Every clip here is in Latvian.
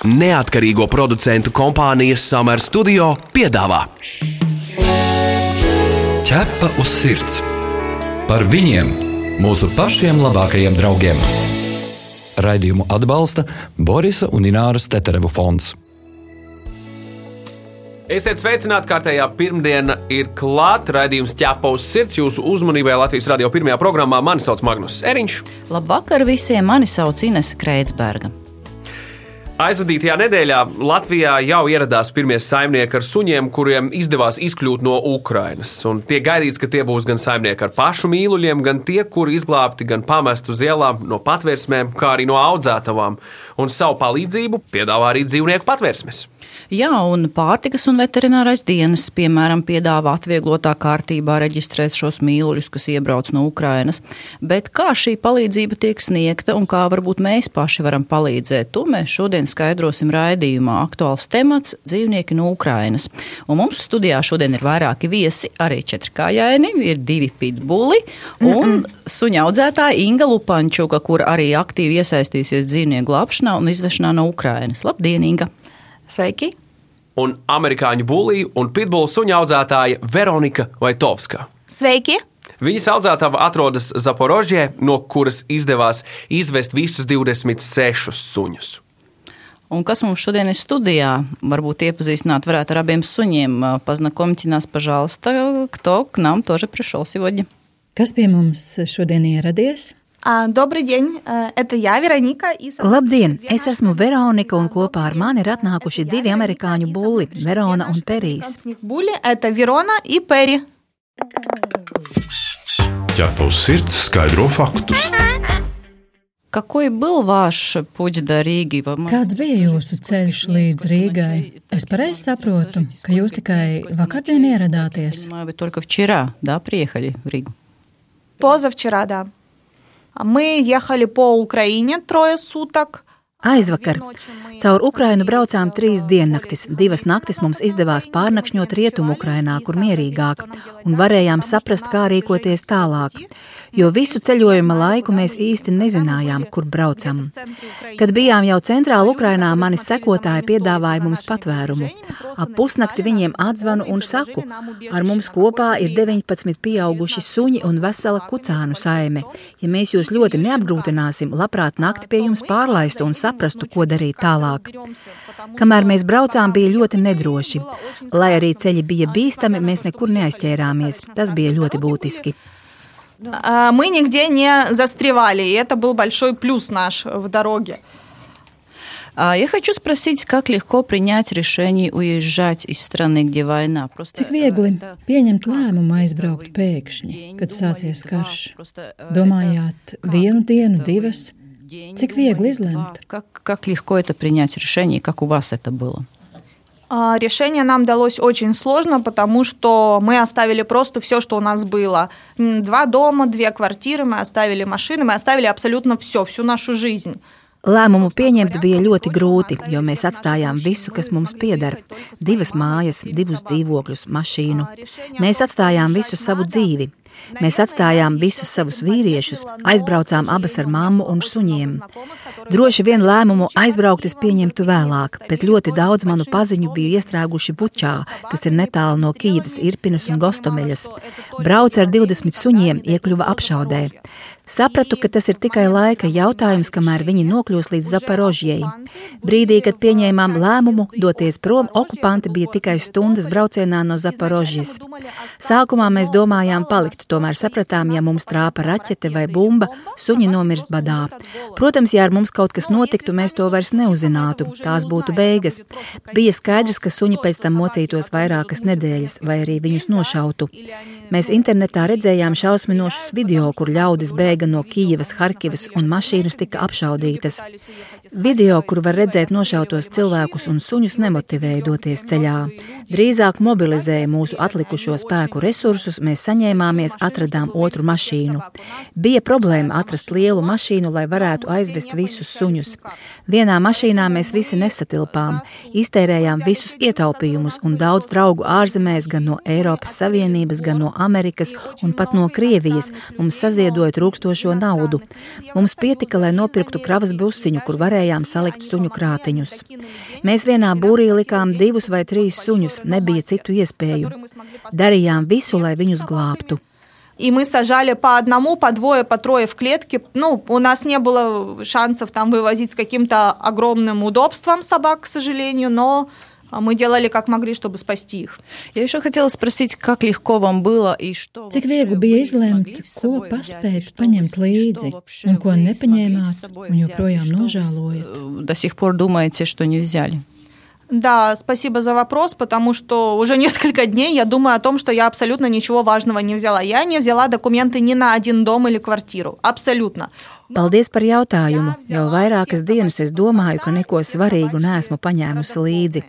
Neatkarīgo producentu kompānijas Summer Studio piedāvā Ķepa uz sirds par viņiem, mūsu pašiem labākajiem draugiem. Raidījumu atbalsta Borisa un Ināras Teterevu fonds. Esiet sveicināti, kārtējā pirmdiena ir klāta. Raidījums ķēpa uz sirds jūsu uzmanībai Latvijas radio pirmajā programmā. Mani sauc Magnus Eriņš. Labvakar visiem! Mani sauc Ines Kreitsberga. Aizvadītajā nedēļā Latvijā jau ieradās pirmie saimnieki ar suņiem, kuriem izdevās izkļūt no Ukrainas. Un tiek gaidīts, ka tie būs gan saimnieki ar pašu mīluļiem, gan tie, kuri izglābti gan pamest uz ielām no patvērsmēm, kā arī no audzētavām. Un savu palīdzību piedāvā arī dzīvnieku patvērsmes. Jā, un pārtikas un veterinārais dienas, piemēram, piedāvā atvieglotā kārtībā reģistrēt šos mīluļus, kas iebrauc no Ukrainas. Bet kā šī palīdzība tiek sniegta un kā varbūt mēs paši varam palīdzēt, to mēs šodien skaidrosim raidījumā. Aktuāls temats - dzīvnieki no Ukrainas. Un mums studijā šodien ir vairāki viesi, arī četrkājaini, ir divi pitbuli un mm -mm. suņa audzētāja Inga Lupančuka, kur arī aktīvi iesaistīsies dzīvnieku glābšanā un izvešanā no Ukrainas. Labdien, Inga! Sveiki! Un amerikāņu būlīja un pitbull suņa audzētāja Veronika Vaitovska. Sveiki! Viņas audzētava atrodas Zaporožē, no kuras izdevās izvest visus 26 suņus. Un kas mums šodien ir studijā? Varbūt iepazīstināt varētu ar abiem suņiem. Познакомьте нас, пожалуйста, кто к нам тоже пришел сегодня. Kas pie mums šodien ieradies? Добрый день, это я, Вероника. Labdien, es esmu Veronika un kopā ar mani ir atnākuši divi amerikāņu bulli, Verona un Perijs. Були – это Верона и Перри. Ķepa uz sirds skaidro faktus. Какой был ваш путь до Риги? Kāds bija jūsu ceļš līdz Rīgai? Es pareizi saprotu, ka jūs tikai vakardien ieradāties. Вы только вчера, да, приехали в Ригу? Позавчера, да. Мы ехали по Украине трое суток. Aizvakar caur Ukrainu braucām trīs diennaktis. Divas naktis mums izdevās pārnakšņot rietumu Ukrainā, kur mierīgāk, un varējām saprast, kā rīkoties tālāk. Jo visu ceļojuma laiku mēs īsti nezinājām, kur braucam. Kad bijām jau centrāla Ukrainā, mani sekotāji piedāvāja mums patvērumu. Ap pusnakti viņiem atzvanu un saku, ar mums kopā ir 19 pieauguši suņi un vesela kucānu saime. Ja mēs jūs ļoti neapgrūtināsim, labprāt nakti pie jums pārlaistu un saprastu, ko darīt tālāk. Kamēr mēs braucām, bija ļoti nedroši. Lai arī ceļi bija bīstami, mēs nekur neaizķērāmies. Tas bija ļoti būtiski. Мы нигде не застревали, и это был большой плюс наш в дороге. Я хочу спросить, как легко принять решение уезжать из страны, где война? Просто Cik viegli pieņemt lēmumu aizbraukt pēkšņi, kad sācies karš? Domājāt, vienu dienu, divas? Cik viegli izlemt? Как, как легко это принять решение, как у вас это было? Решение нам далось очень сложно, потому что мы оставили просто все, что у нас было. Два дома, две квартиры, мы оставили машины, мы оставили абсолютно все, всю нашу жизнь. Lēmumu pieņemt bija ļoti grūti, jo mēs atstājām visu, kas mums pieder - divas mājas, divus dzīvokļus, mašīnu. Mēs atstājām visu savu dzīvi. Mēs atstājām visus savus vīriešus, aizbraucām abas ar mammu un suņiem. Droši vien lēmumu aizbraukt es pieņemtu vēlāk, bet ļoti daudz manu paziņu bija iestrēguši Bučā, kas ir netālu no Kīivas, Irpinas un Gostomeļas. Brauc ar 20 suņiem, iekļuva apšaudē. Sapratu, ka tas ir tikai laika jautājums, kamēr viņi nokļūs līdz Zaporožjai. Brīdī, kad pieņēmām lēmumu doties prom, okupanti bija tikai stundas braucienā no Zaporožjas. Sākumā mēs domājām palikt, tomēr sapratām, ja mums trāpa raķete vai bumba, suņi nomirs badā. Protams, ja ar mums kaut kas notiktu, mēs to vairs neuzzinātu. Tās būtu beigas. Bija skaidrs, ka suņi pēc tam mocītos vairākas nedēļas, vai arī viņus nošautu. Mēs internetā redzējām šausminošus video, kur ļaudis bēga no Kijivas, Harkivas un mašīnas tika apšaudītas. Video, kur var redzēt nošautos cilvēkus un suņus, nemotivēja doties ceļā. Drīzāk mobilizēja mūsu atlikušo spēku resursus, mēs saņēmāmies, atradām otru mašīnu. Bija problēma atrast lielu mašīnu, lai varētu aizvest visus suņus. Vienā mašīnā mēs visi nesatilpām, iztērējām visus ietaupījumus un daudz draugu ārzemēs, gan no Eiropas Savienības, gan no Amerikas un pat no Krievijas, mums saziedojot rūkstošo naudu. Mums pietika, lai nopirktu kravas busiņu, kur varējām salikt suņu krātiņus. Mēs vienā būrī likām divus vai trīs suņus, nebija citu iespēju. Darījām visu, lai viņus glābtu. и мы сажали по одному, по двое, по трое в клетке. Ну, у нас не было шансов там вывозить с каким-то огромным удобством собак, к сожалению, но мы делали как могли, чтобы спасти их. Я еще хотела спросить, как легко вам было и что... Cik viegli bija izlemt, ko paspēt paņemt līdzi un ko nepaņēmāt un joprojām nožēlojat? До сих пор думаете, что не взяли? Да, спасибо за вопрос, потому что уже несколько дней я думаю о том, что я абсолютно ничего важного не взяла. Я не взяла документы ни на один дом или квартиру. Абсолютно. Paldies par jautājumu. Jau vairākas dienas es domāju, ka neko svarīgu neesmu paņēmusi līdzi.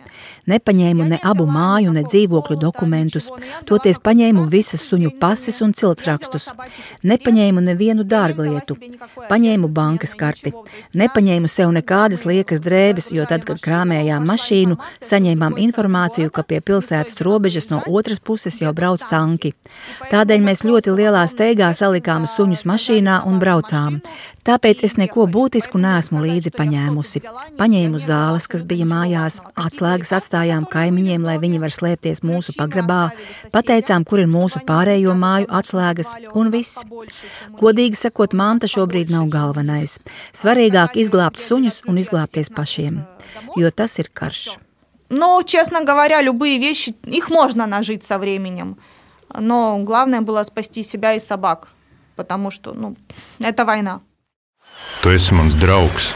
Nepaņēmu ne abu māju, ne dzīvokļu dokumentus, toties paņēmu visas suņu pases un ciltsrakstus. Nepaņēmu nevienu dārglietu, paņēmu bankas karti. Nepaņēmu sev nekādas liekas drēbes, jo tad, kad krāmējām mašīnu, saņēmām informāciju, ka pie pilsētas robežas no otras puses jau brauc tanki. Tādēļ mēs ļoti lielā steigā salikām suņus mašīnā un braucām. Tāpēc es neko būtisku neesmu līdzi paņēmusi. Paņēmu zāles, kas bija mājās, atslēgas atstājām kaimiņiem, lai viņi var slēpties mūsu pagrabā, pateicām, kur ir mūsu pārējo māju atslēgas, un viss. Godīgi sakot, manta šobrīd nav galvenais. Svarīgāk izglābt suņus un izglābties pašiem, jo tas ir karš. Но, честно говоря, любые вещи, их можно нажить со временем. Но главное было спасти себя и собак, потому что, ну, это война. Tu esi mans draugs,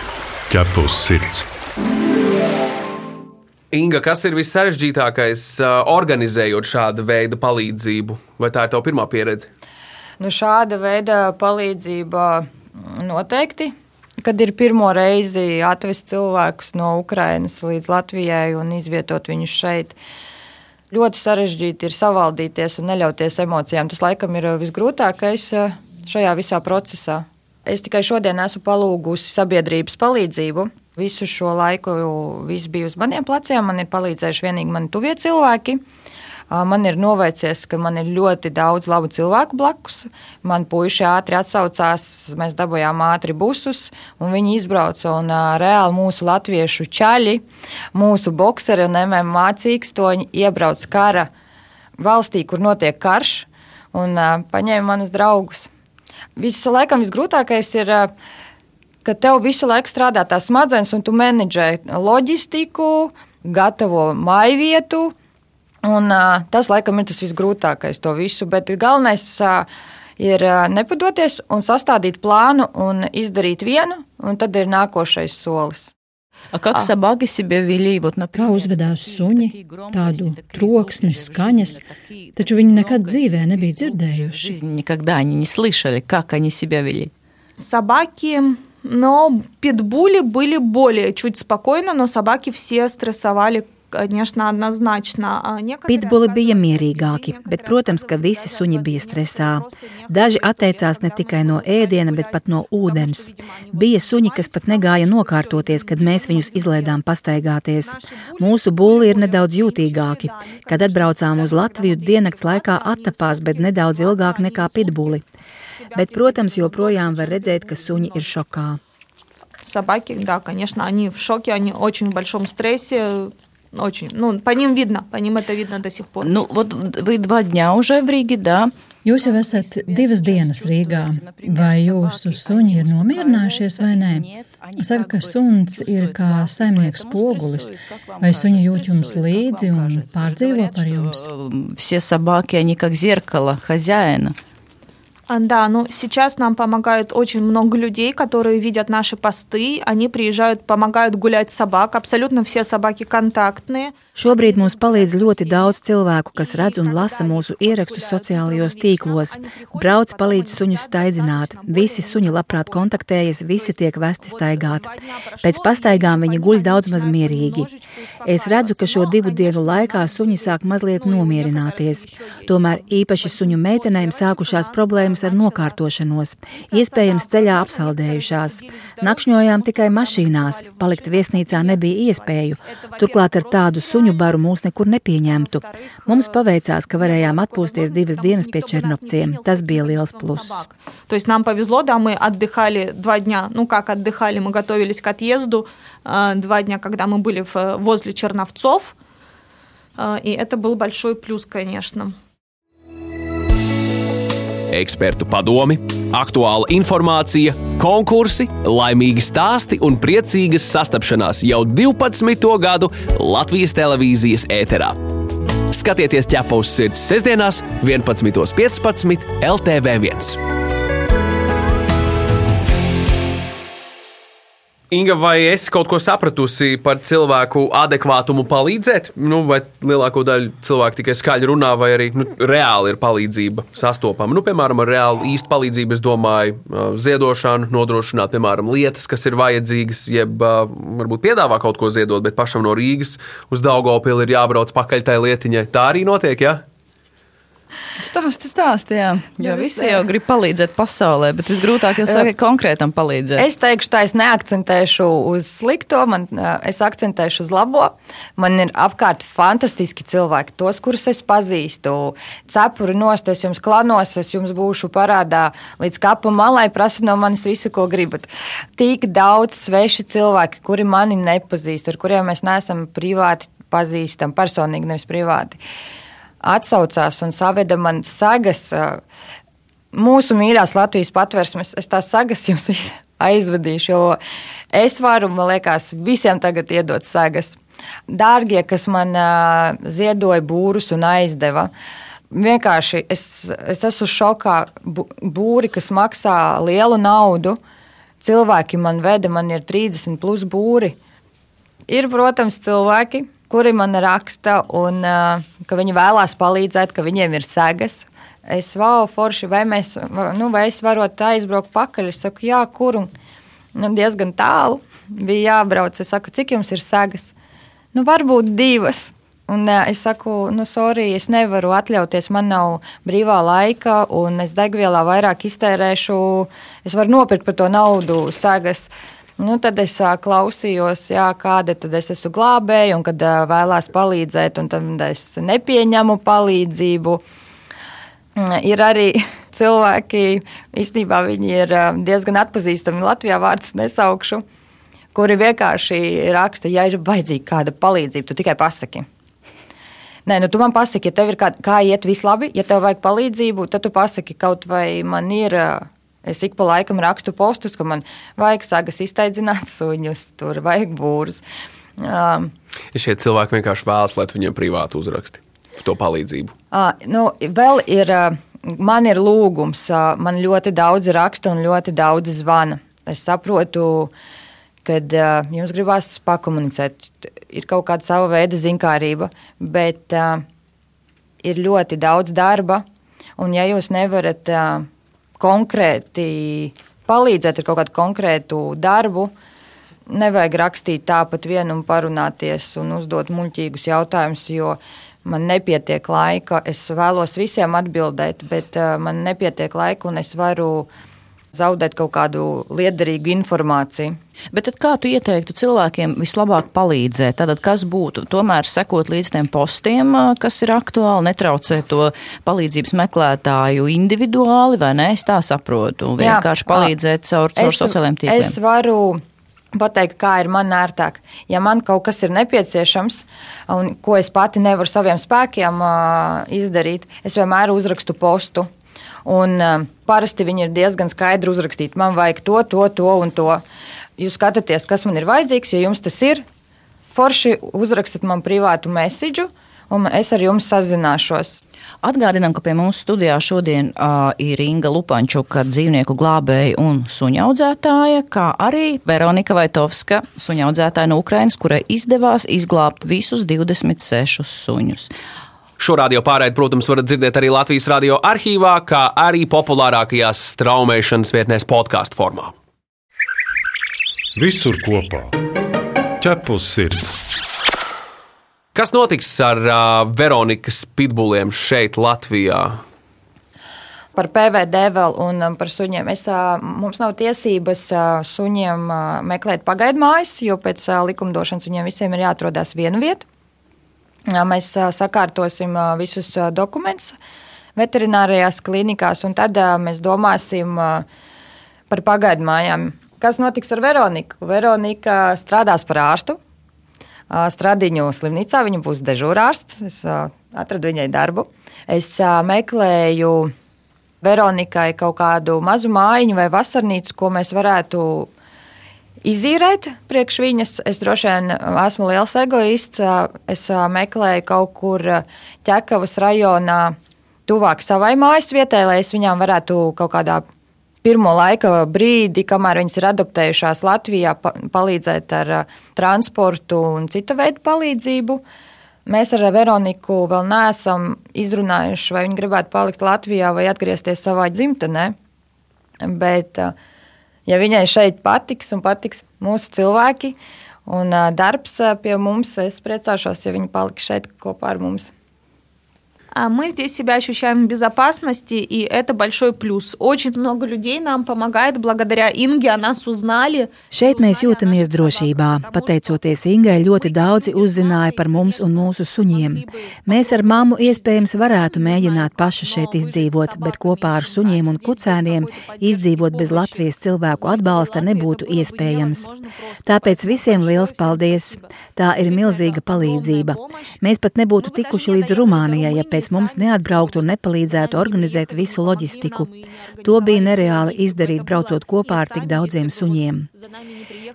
ķepus sirds. Inga, kas ir vissarežģītākais organizējot šādu veidu palīdzību? Vai tā ir tava pirmā pieredze? Nu, šāda veida palīdzība noteikti. Kad ir pirmo reizi atvest cilvēkus no Ukrainas līdz Latvijai un izvietot viņus šeit, ļoti sarežģīti ir savaldīties un neļauties emocijām. Tas laikam ir visgrūtākais šajā visā procesā. Es tikai šodien esmu palūgusi sabiedrības palīdzību. Visu šo laiku viss bija uz maniem pleciem. Man ir palīdzējuši vienīgi mani tuvie cilvēki. Man ir novērsies, ka man ir ļoti daudz labu cilvēku blakus. Man puiši ātri atsaucās, mēs dabūjām ātri busus, un viņi izbrauca. Un, reāli mūsu latviešu čaļi, mūsu boxeri un MMA cīkstoņi iebrauc kara valstī, kur notiek karš, un paņēma manus draugus. Visu laikam visgrūtākais ir, ka tev visu laiku strādā tās smadzenes, un tu menedžē loģistiku, gatavo māju vietu. Un, tas, laikam, ir tas visgrūtākais to visu. Bet galvenais ir nepadoties un sastādīt plānu un izdarīt vienu, un tad ir nākošais solis. А как собаки себя вели? Вот, например, Kā uzvedās suņi, tādu troksni, skaņas, taču viņi nekad dzīvē nebija dzirdējuši. Никогда они не слышали, как они себя вели. Собаки, но питбули были более чуть спокойно, но собаки все стрессовали. Pitbuli bija mierīgāki, bet, protams, ka visi suņi bija stresā. Daži atteicās ne tikai no ēdiena, bet pat no ūdens. Bija suņi, kas pat negāja nokārtoties, kad mēs viņus izlaidām pastaigāties. Mūsu būli ir nedaudz jūtīgāki. Kad atbraucām uz Latviju, diennakts laikā attapās, bet nedaudz ilgāk nekā pitbuli. Bet, protams, joprojām var redzēt, ka suņi ir šokā. Собаки, да, конечно, они в шоке, они очень в большом стрессе, Очень. Ну, по ним видно, по ним это видно до сих пор. Ну, вот вы два дня уже в Риге, да? Jūs jau esat divas dienas Rīgā. Vai jūsu suņi ir nomierinājušies vai nē? Saka, ka suns ir kā saimnieks spogulis. Vai suņi jūt jums līdzi un pārdzīvo par jums? Все собаки, они как зеркало хозяина. Да, ну сейчас нам помогают очень много людей, которые видят наши посты, они приезжают, помогают гулять собак, абсолютно все собаки контактные. Šobrīd mums palīdz ļoti daudz cilvēku, kas redz un lasa mūsu ierakstus sociālajos tīklos. Brauc palīdz suņus staigāt. Visi suņi labprāt kontaktējas, visi tiek vesti staigāt. Pēc pastaigām viņi guļ daudz maz mierīgi. Es redzu, ka šo divu dienu laikā suņi sāk mazliet nomierināties. Tomēr īpaši suņu meitenēm sākušās problēmas ar nokārtošanos, iespējams ceļā apsaldējušās. Nakšņojām tikai mašīnās, palikt viesnīcā nebija iespēju. Turklāt ar tādu suņu suņu baru mūs nekur nepieņemtu. Mums paveicās, ka varējām atpūsties divas dienas pie Černovciem. Tas bija liels pluss. То есть нам повезло, да, мы отдыхали два дня. Ну, как отдыхали, мы готовились к отъезду два дня, когда мы были возле Черновцов. И это был большой плюс, конечно. Ekspertu padomi, aktuāla informācija, konkursi, laimīgi stāsti un priecīgas sastapšanās jau 12. gadu Latvijas televīzijas ēterā. Skatieties ķepa uz sirds sestdienās, 11.15. LTV1. Inga, vai esi kaut ko sapratusi par cilvēku adekvātumu palīdzēt? Nu, vai lielāko daļu cilvēku tikai skaļi runā, vai arī nu, reāli ir palīdzība sastopama? Nu, piemēram, ar reāli īstu palīdzību, es domāju, ziedošanu, nodrošināt, piemēram, lietas, kas ir vajadzīgas, jeb varbūt piedāvā kaut ko ziedot, bet pašam no Rīgas uz Daugopili ir jābrauc pakaļ tai lietiņai. Tā arī notiek, jā? Ja? Stāsti, stāsti, jā. Jo nu, visi jau grib palīdzēt pasaulē, bet visgrūtāk jau saka konkrētam palīdzēt. Es teikšu, tā es neakcentēšu uz slikto, man, es akcentēšu uz labo. Man ir apkārt fantastiski cilvēki, tos, kurus es pazīstu. Cepuri nost, es jums klanos, es jums būšu parādā līdz kapa malai, prasa no manis visu, ko gribat. Tik daudz sveši cilvēki, kuri mani nepazīst, ar kuriem mēs neesam privāti pazīstami, personīgi nevis privāti. Uh, atsaucās un saveda man sagas. Mūsu mīļās Latvijas patvērsmes, es tās sagas jums aizvedīšu, jo es varu, man liekas, visiem tagad iedot sagas. Dārgie, kas man ziedoja būrus un aizdeva, vienkārši es, es esmu šokā. Būri, kas maksā lielu naudu, cilvēki man veda, man ir 30 plus būri. Ir, protams, cilvēki, kuri man raksta, un uh, ka viņi vēlās palīdzēt, ka viņiem ir segas. Es vēl forši, vai, mēs, nu, vai es varu aizbraukt pakaļ. Es saku, jā, kur nu, diezgan tālu bija jābrauc. Es saku, cik jums ir segas? Nu, varbūt divas. Un es saku, nu, sorry, es nevaru atļauties, man nav brīvā laika, un es degvielā vairāk iztērēšu. Es varu nopirkt par to naudu sagas. Nu, tad es klausījos, jā, kāda tad es esmu glābēja, un kad vēlās palīdzēt, un tad es nepieņemu palīdzību. Mm, ir arī cilvēki, īstenībā viņi ir diezgan atpazīstami Latvijā, vārds nesaukšu, kuri vienkārši raksta, ja ir vajadzīga kāda palīdzība, tu tikai pasaki. Nē, nu tu man pasaki, ja tev ir kā, kā iet viss labi, ja tev vajag palīdzību, tad tu pasaki, kaut vai man ir Es ik pa laikam rakstu postus, ka man vajag sagas izteidzināt suņus, tur vajag būrus. Um, šie cilvēki vienkārši vēlas, lai viņiem privāti uzraksti to palīdzību. Uh, nu, vēl ir, uh, man ir lūgums, uh, man ļoti daudz raksta un ļoti daudz zvana. Es saprotu, kad uh, jums gribās pakomunicēt, ir kaut kāda sava veida zinkārība, bet uh, ir ļoti daudz darba, un ja jūs nevarat uh, konkrēti palīdzēt ar kaut kādu konkrētu darbu. Nevajag rakstīt tāpat vienu un parunāties un uzdot muļķīgus jautājumus, jo man nepietiek laika. Es vēlos visiem atbildēt, bet uh, man nepietiek laika un es varu zaudēt kaut kādu liederīgu informāciju. Bet kā tu ieteiktu cilvēkiem vislabāk palīdzēt? Tad, kas būtu tomēr sekot līdz tiem postiem, kas ir aktuāli, netraucēt to palīdzības meklētāju individuāli, vai ne? Es tā saprotu. Vienkārši Jā, palīdzēt caur, caur es, sociālajiem tīkliem. Es varu pateikt, kā ir man ērtāk. Ja man kaut kas ir nepieciešams, un ko es pati nevaru saviem spēkiem izdarīt, es vienmēr uzrakstu postu. Un, uh, parasti viņi ir diezgan skaidri uzrakstīti. Man vajag to, to, to un to. Jūs skatāties, kas man ir vajadzīgs, ja jums tas ir. Forši uzrakstiet man privātu mēsīdu, un es ar jums sazināšos. Atgādinām, ka pie mums studijā šodien uh, ir Inga Lupančuka, dzīvnieku glābēja un suņaudzētāja, kā arī Veronika Vaitovska, suņaudzētāja no Ukrainas, kurai izdevās izglābt visus 26 suņus. Šo radio pārraidi, protams, varat dzirdēt arī Latvijas radio arhīvā, kā arī populārākajās straumēšanas vietnēs podkāstu formā. Visur kopā - ķepus sirds. Kas notiks ar uh, Veronikas pitbuliem šeit, Latvijā? Par PVD vēl un par suņiem. Es, mums nav tiesības suņiem meklēt pagaidmājas, jo pēc likumdošanas viņiem visiem ir jāatrodas viena vieta. Mēs sakārtosim visus dokumentus veterinārijās klinikās, un tad mēs domāsim par pagaidu mājām. Kas notiks ar Veroniku? Veronika strādās par ārstu. Stradiņu slimnīcā viņa būs dežūrārsts. Es atradu viņai darbu. Es meklēju Veronikai kaut kādu mazu mājiņu vai vasarnīcu, ko mēs varētu izīrēt priekš viņas. Es droši vien esmu liels egoists. Es meklēju kaut kur ķekavas rajonā, tuvāk savai mājas vietai, lai es viņām varētu kaut kādā pirmo laika brīdi, kamēr viņas ir adaptējušās Latvijā, palīdzēt ar transportu un cita veida palīdzību. Mēs ar Veroniku vēl neesam izrunājuši, vai viņa gribētu palikt Latvijā vai atgriezties savā dzimtenē. Bet uh, ja viņai šeit patiks un patiks mūsu cilvēki un darbs pie mums, es priecāšos, ja viņi paliks šeit kopā ar mums мы здесь себя ощущаем в безопасности, и это большой плюс. Очень много людей нам помогает благодаря Инге, о нас узнали. Šeit mēs jūtamies drošībā. Pateicoties Ingai, ļoti daudzi uzzināja par mums un mūsu suņiem. Mēs ar mammu iespējams varētu mēģināt paši šeit izdzīvot, bet kopā ar suņiem un kucēniem izdzīvot bez Latvijas cilvēku atbalsta nebūtu iespējams. Tāpēc visiem liels paldies! Tā ir milzīga palīdzība. Mēs pat nebūtu tikuši līdz Rumānijai, ja pēc mums neatbrauktu un nepalīdzētu organizēt visu loģistiku. To bija nereāli izdarīt, braucot kopā ar tik daudziem suņiem.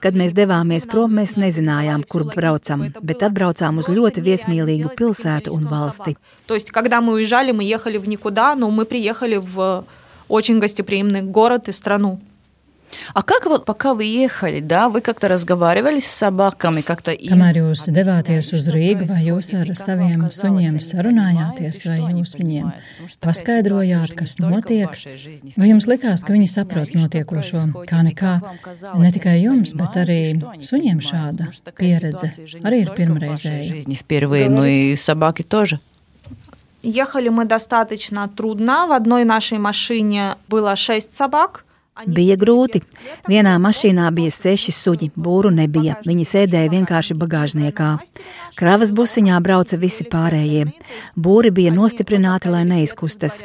Kad mēs devāmies prom, mēs nezinājām, kur braucam, bet atbraucām uz ļoti viesmīlīgu pilsētu un valsti. То есть, когда мы уезжали, мы ехали в никуда, но мы приехали в очень гостеприимный город и страну. А как вот пока вы ехали, да, вы как-то разговаривали с собаками, как-то им... Kamēr jūs devāties uz Rīgu, vai jūs ar saviem suņiem sarunājāties, vai jūs viņiem paskaidrojāt, kas notiek? Vai jums likās, ka viņi saprot notiekošo kā nekā? Ne tikai jums, bet arī suņiem šāda pieredze arī ir pirmreizēja. Впервые, ну и собаки тоже. Ехали мы достаточно трудно. В одной нашей машине было шесть собак. Bija grūti. Vienā mašīnā bija seši suņi, būru nebija. Viņi sēdēja vienkārši bagāžniekā. Kravas busiņā brauca visi pārējie. Būri bija nostiprināti, lai neizkustas.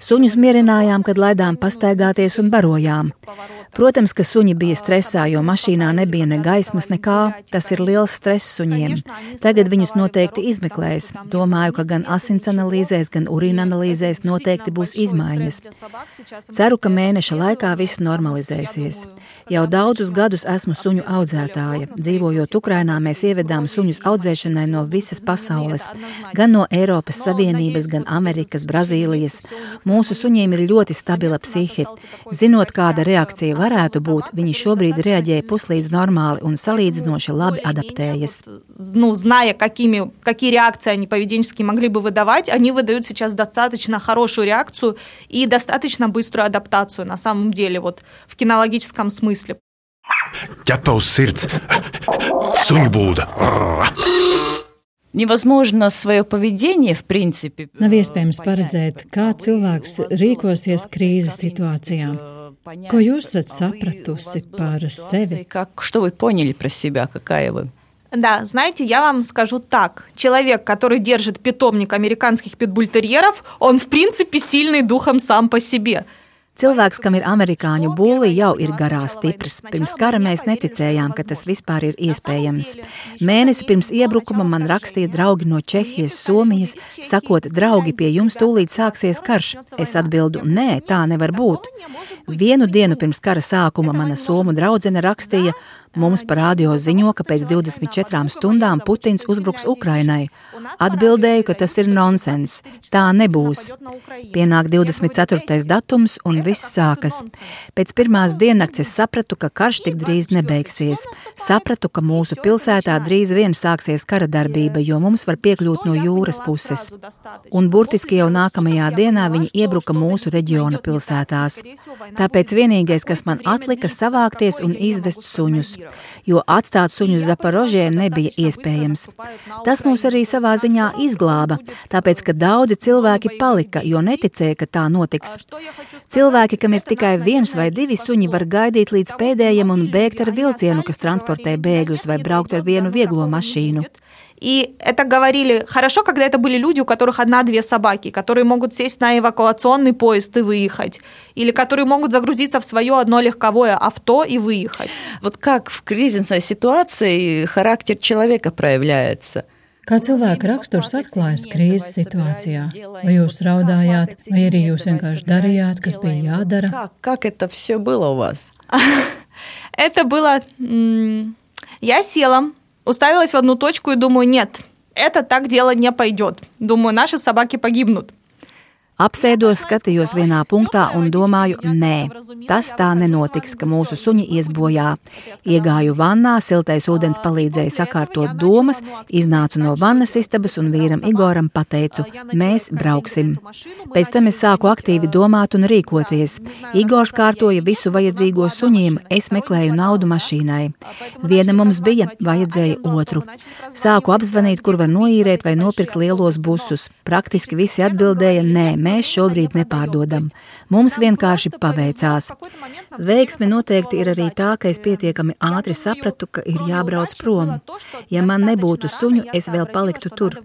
Suņus mierinājām, kad laidām pastaigāties un barojām. Protams, ka suņi bija stresā, jo mašīnā nebija ne gaismas, nekā. Tas ir liels stress suņiem. Tagad viņus noteikti izmeklēs. Domāju, ka gan asins analīzēs, gan urīna analīzēs noteikti būs izmaiņas. Ceru, ka mēneša laikā viss normalizēsies. Jau daudzus gadus esmu suņu audzētāja. Dzīvojot Ukrainā, mēs ievedām suņus audzēšanai no visas pasaules, gan no Eiropas Savienības, gan Amerikas, Brazīlijas. Mūsu suņiem ir ļoti stabila psihi. Zinot, kāda reakcija varētu būt, viņi šobrīd reaģē puslīdz normāli un salīdzinoši labi adaptējas. Ну, зная, какими, какие реакции они поведенческие могли бы выдавать, они выдают сейчас достаточно хорошую реакцию и достаточно быструю адаптацию на самом деле, вот в кинологическом смысле. Ķepa uz sirds, suņu būda. Невозможно свое поведение, в принципе. Nav iespējams paredzēt, kā cilvēks rīkosies krīzes situācijā. Ko jūs esat sapratusi par sevi? Как, что вы поняли про себя, какая вы? Да, знаете, я вам скажу так. Человек, который держит питомник американских питбультерьеров, он в принципе сильный духом сам по себе. Cilvēks, kam ir amerikāņu būli, jau ir garā stiprs. Pirms kara mēs neticējām, ka tas vispār ir iespējams. Mēnesi pirms iebrukuma man rakstīja draugi no Čehijas, Somijas, sakot, draugi, pie jums tūlīt sāksies karš. Es atbildu, nē, tā nevar būt. Vienu dienu pirms kara sākuma mana somu draudzene rakstīja, Mums par radio ziņo, ka pēc 24 stundām Putins uzbruks Ukrainai. Atbildēju, ka tas ir nonsens. Tā nebūs. Pienāk 24. datums un viss sākas. Pēc pirmās diennakts es sapratu, ka karš tik drīz nebeigsies. Sapratu, ka mūsu pilsētā drīz vien sāksies kara darbība, jo mums var piekļūt no jūras puses. Un burtiski jau nākamajā dienā viņi iebruka mūsu reģiona pilsētās. Tāpēc vienīgais, kas man atlika, savākties un izvest suņus jo atstāt suņus Zaporožē nebija iespējams. Tas mūs arī savā ziņā izglāba, tāpēc, ka daudzi cilvēki palika, jo neticēja, ka tā notiks. Cilvēki, kam ir tikai viens vai divi suņi, var gaidīt līdz pēdējiem un bēgt ar vilcienu, kas transportē bēgļus, vai braukt ar vienu vieglo mašīnu. И это говорили хорошо, когда это были люди, у которых одна-две собаки, которые могут сесть на эвакуационный поезд и выехать, или которые могут загрузиться в свое одно легковое авто и выехать. Вот как в кризисной ситуации характер человека проявляется? Kā cilvēka raksturs atklājas krīzes situācijā? Vai jūs raudājāt, vai arī jūs vienkārši darījāt, kas bija jādara? Как, как это все было у вас? Это было... Я села, уставилась в одну точку и думаю, нет, это так дело не пойдет. Думаю, наши собаки погибнут. Apsēdos, skatījos vienā punktā un domāju, nē, tas tā nenotiks, ka mūsu suņi ies bojā. Iegāju vannā, siltais ūdens palīdzēja sakārtot domas, iznācu no vannas istabas un vīram Igoram pateicu, mēs brauksim. Pēc tam es sāku aktīvi domāt un rīkoties. Igors kārtoja visu vajadzīgo suņiem, es meklēju naudu mašīnai. Viena mums bija, vajadzēja otru. Sāku apzvanīt, kur var noīrēt vai nopirkt lielos busus. Praktiski visi atbildēja, nē, mēs šobrīd nepārdodam. Mums vienkārši paveicās. Veiksme noteikti ir arī tā, ka es pietiekami ātri sapratu, ka ir jābrauc prom. Ja man nebūtu suņu, es vēl paliktu tur.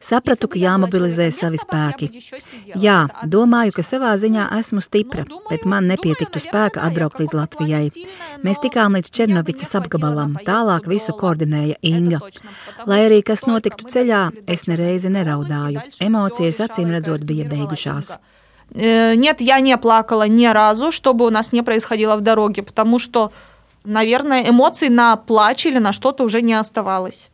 Sapratu, ka jāmobilizē savi spēki. Jā, domāju, ka savā ziņā esmu stipra, bet man nepietiktu spēka atbraukt līdz Latvijai. Mēs tikām līdz Černovicas apgabalam, tālāk visu koordinēja Inga. Lai arī kas notiktu ceļā, es nereizi neraudāju. Emocijas acīm redzot bija beigušās Нет, я не плакала ни разу, что бы у нас не происходило в дороге, потому что, наверное, эмоций на плач или на что-то уже не оставалось.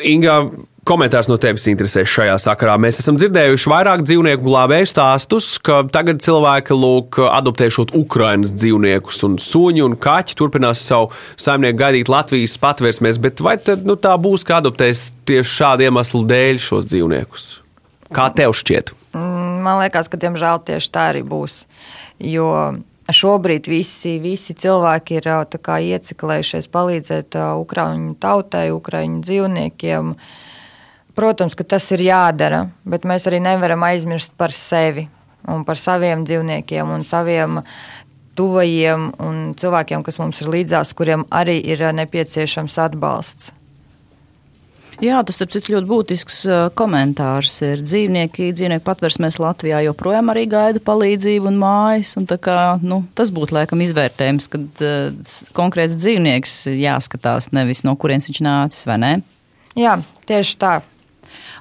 Inga, komentārs no tevis interesē šajā sakarā. Mēs esam dzirdējuši vairāk dzīvnieku glābēju stāstus, ka tagad cilvēki lūk adoptēšot Ukrainas dzīvniekus un suņi un kaķi turpinās savu saimnieku gaidīt Latvijas patvērsmēs, bet vai tad nu, tā būs, ka adoptēs tieši šādu iemeslu dēļ šos dzīvniekus? Kā tev šķiet? Man liekas, ka diemžēl tieši tā arī būs. Jo šobrīd visi, visi cilvēki ir ieciklējušies palīdzēt Ukrāņu tautai, Ukrāņu dzīvniekiem. Protams, ka tas ir jādara, bet mēs arī nevaram aizmirst par sevi un par saviem dzīvniekiem un saviem tuvajiem un cilvēkiem, kas mums ir līdzās, kuriem arī ir nepieciešams atbalsts. Jā, tas ir ļoti būtisks komentārs. Ir dzīvnieki, dzīvnieku patversmēs Latvijā joprojām arī gaida palīdzību un mājas. Un kā, nu, tas būtu laikam izvērtējums, kad uh, konkrēts dzīvnieks jāskatās nevis no kurienes viņš nācis, vai ne? Jā, tieši tā.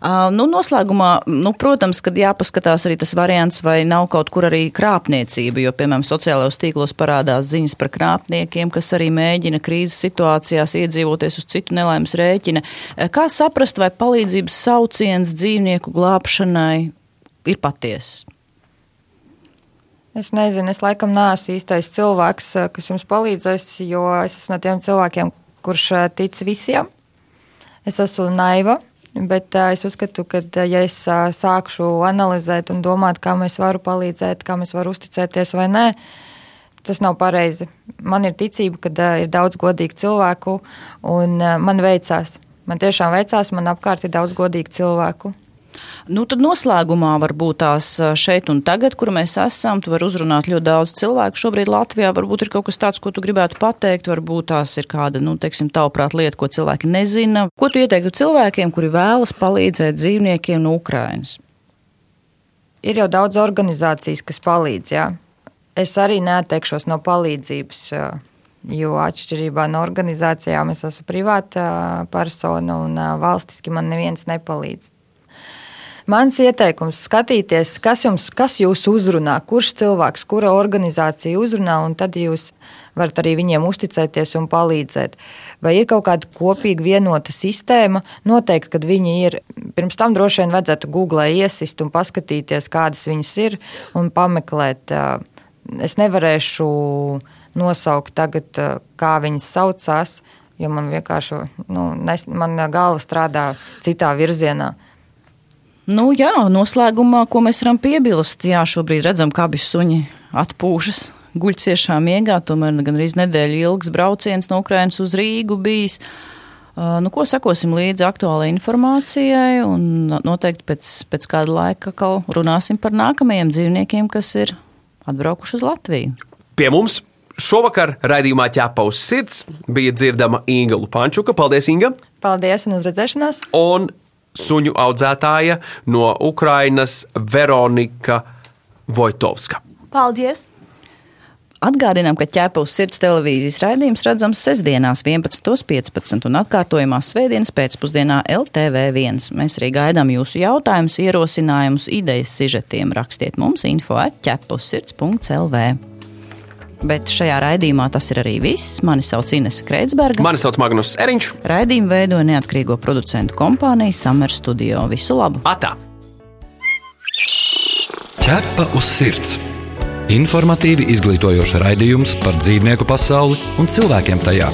Nu, noslēgumā, nu, protams, kad jāpaskatās arī tas variants, vai nav kaut kur arī krāpniecība, jo, piemēram, sociālajos tīklos parādās ziņas par krāpniekiem, kas arī mēģina krīzes situācijās iedzīvoties uz citu nelaimes rēķina. Kā saprast, vai palīdzības sauciens dzīvnieku glābšanai ir patiesa? Es nezinu, es laikam neesmu īstais cilvēks, kas jums palīdzēs, jo es esmu no tiem cilvēkiem, kurš tic visiem. Es esmu naiva, Bet uh, es uzskatu, ka, ja es uh, sākšu analizēt un domāt, kā mēs varam palīdzēt, kā mēs varam uzticēties vai nē, tas nav pareizi. Man ir ticība, ka uh, ir daudz godīgu cilvēku, un uh, man veicās. Man tiešām veicās, man apkārt ir daudz godīgu cilvēku. Nu, tad noslēgumā varbūt tās šeit un tagad, kur mēs esam, tu vari uzrunāt ļoti daudz cilvēku. Šobrīd Latvijā varbūt ir kaut kas tāds, ko tu gribētu pateikt, varbūt tās ir kāda, nu, teiksim, tavuprāt lieta, ko cilvēki nezina. Ko tu ieteiktu cilvēkiem, kuri vēlas palīdzēt dzīvniekiem no Ukrainas? Ir jau daudz organizācijas, kas palīdz, jā. Es arī neatteikšos no palīdzības, jo atšķirībā no organizācijām es esmu privāta persona un valstiski man neviens nepalīdz. Mans ieteikums skatīties, kas jums, kas jūs uzrunā, kurš cilvēks, kura organizācija uzrunā, un tad jūs varat arī viņiem uzticēties un palīdzēt. Vai ir kaut kāda kopīga vienota sistēma? Noteikti, kad viņi ir, pirms tam droši vien vajadzētu googlē iesist un paskatīties, kādas viņas ir un pameklēt. Es nevarēšu nosaukt tagad, kā viņas saucās, jo man vienkārši, nu, nes, man galva strādā citā virzienā. Nu, jā, noslēgumā, ko mēs varam piebilst, jā, šobrīd redzam, kā abi suņi atpūšas, guļ ciešā miegā, tomēr gan arī nedēļa ilgs brauciens no Ukrainas uz Rīgu bijis. Uh, nu, ko sakosim līdzi aktuālajai informācijai, un noteikti pēc, pēc kāda laika runāsim par nākamajiem dzīvniekiem, kas ir atbraukuši uz Latviju. Pie mums Šovakar raidījumā ķepa uz sirds bija dzirdama Inga Lupančuka. Paldies, Inga! Paldies un uz redzēšanos! Un suņu audzētāja no Ukrainas Veronika Vojtovska. Paldies! Atgādinām, ka ķēpa uz sirds televīzijas raidījums redzams sestdienās 11.15 un atkārtojumā svētdienas pēcpusdienā LTV1. Mēs arī gaidām jūsu jautājumus, ierosinājumus, idejas sižetiem. Rakstiet mums info atķepusirds.lv. Bet šajā raidījumā tas ir arī viss. Mani sauc Ines Kreitsberga. Mani sauc Magnus Eriņš. Raidījumu veidoja neatkarīgo producentu kompānija Summer Studio. Visu labu! Atā! Ķepa uz sirds! Informatīvi izglītojoši raidījums par dzīvnieku pasauli un cilvēkiem tajā.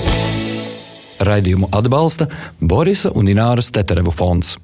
Raidījumu atbalsta Borisa un Ināras Teterevu fonds.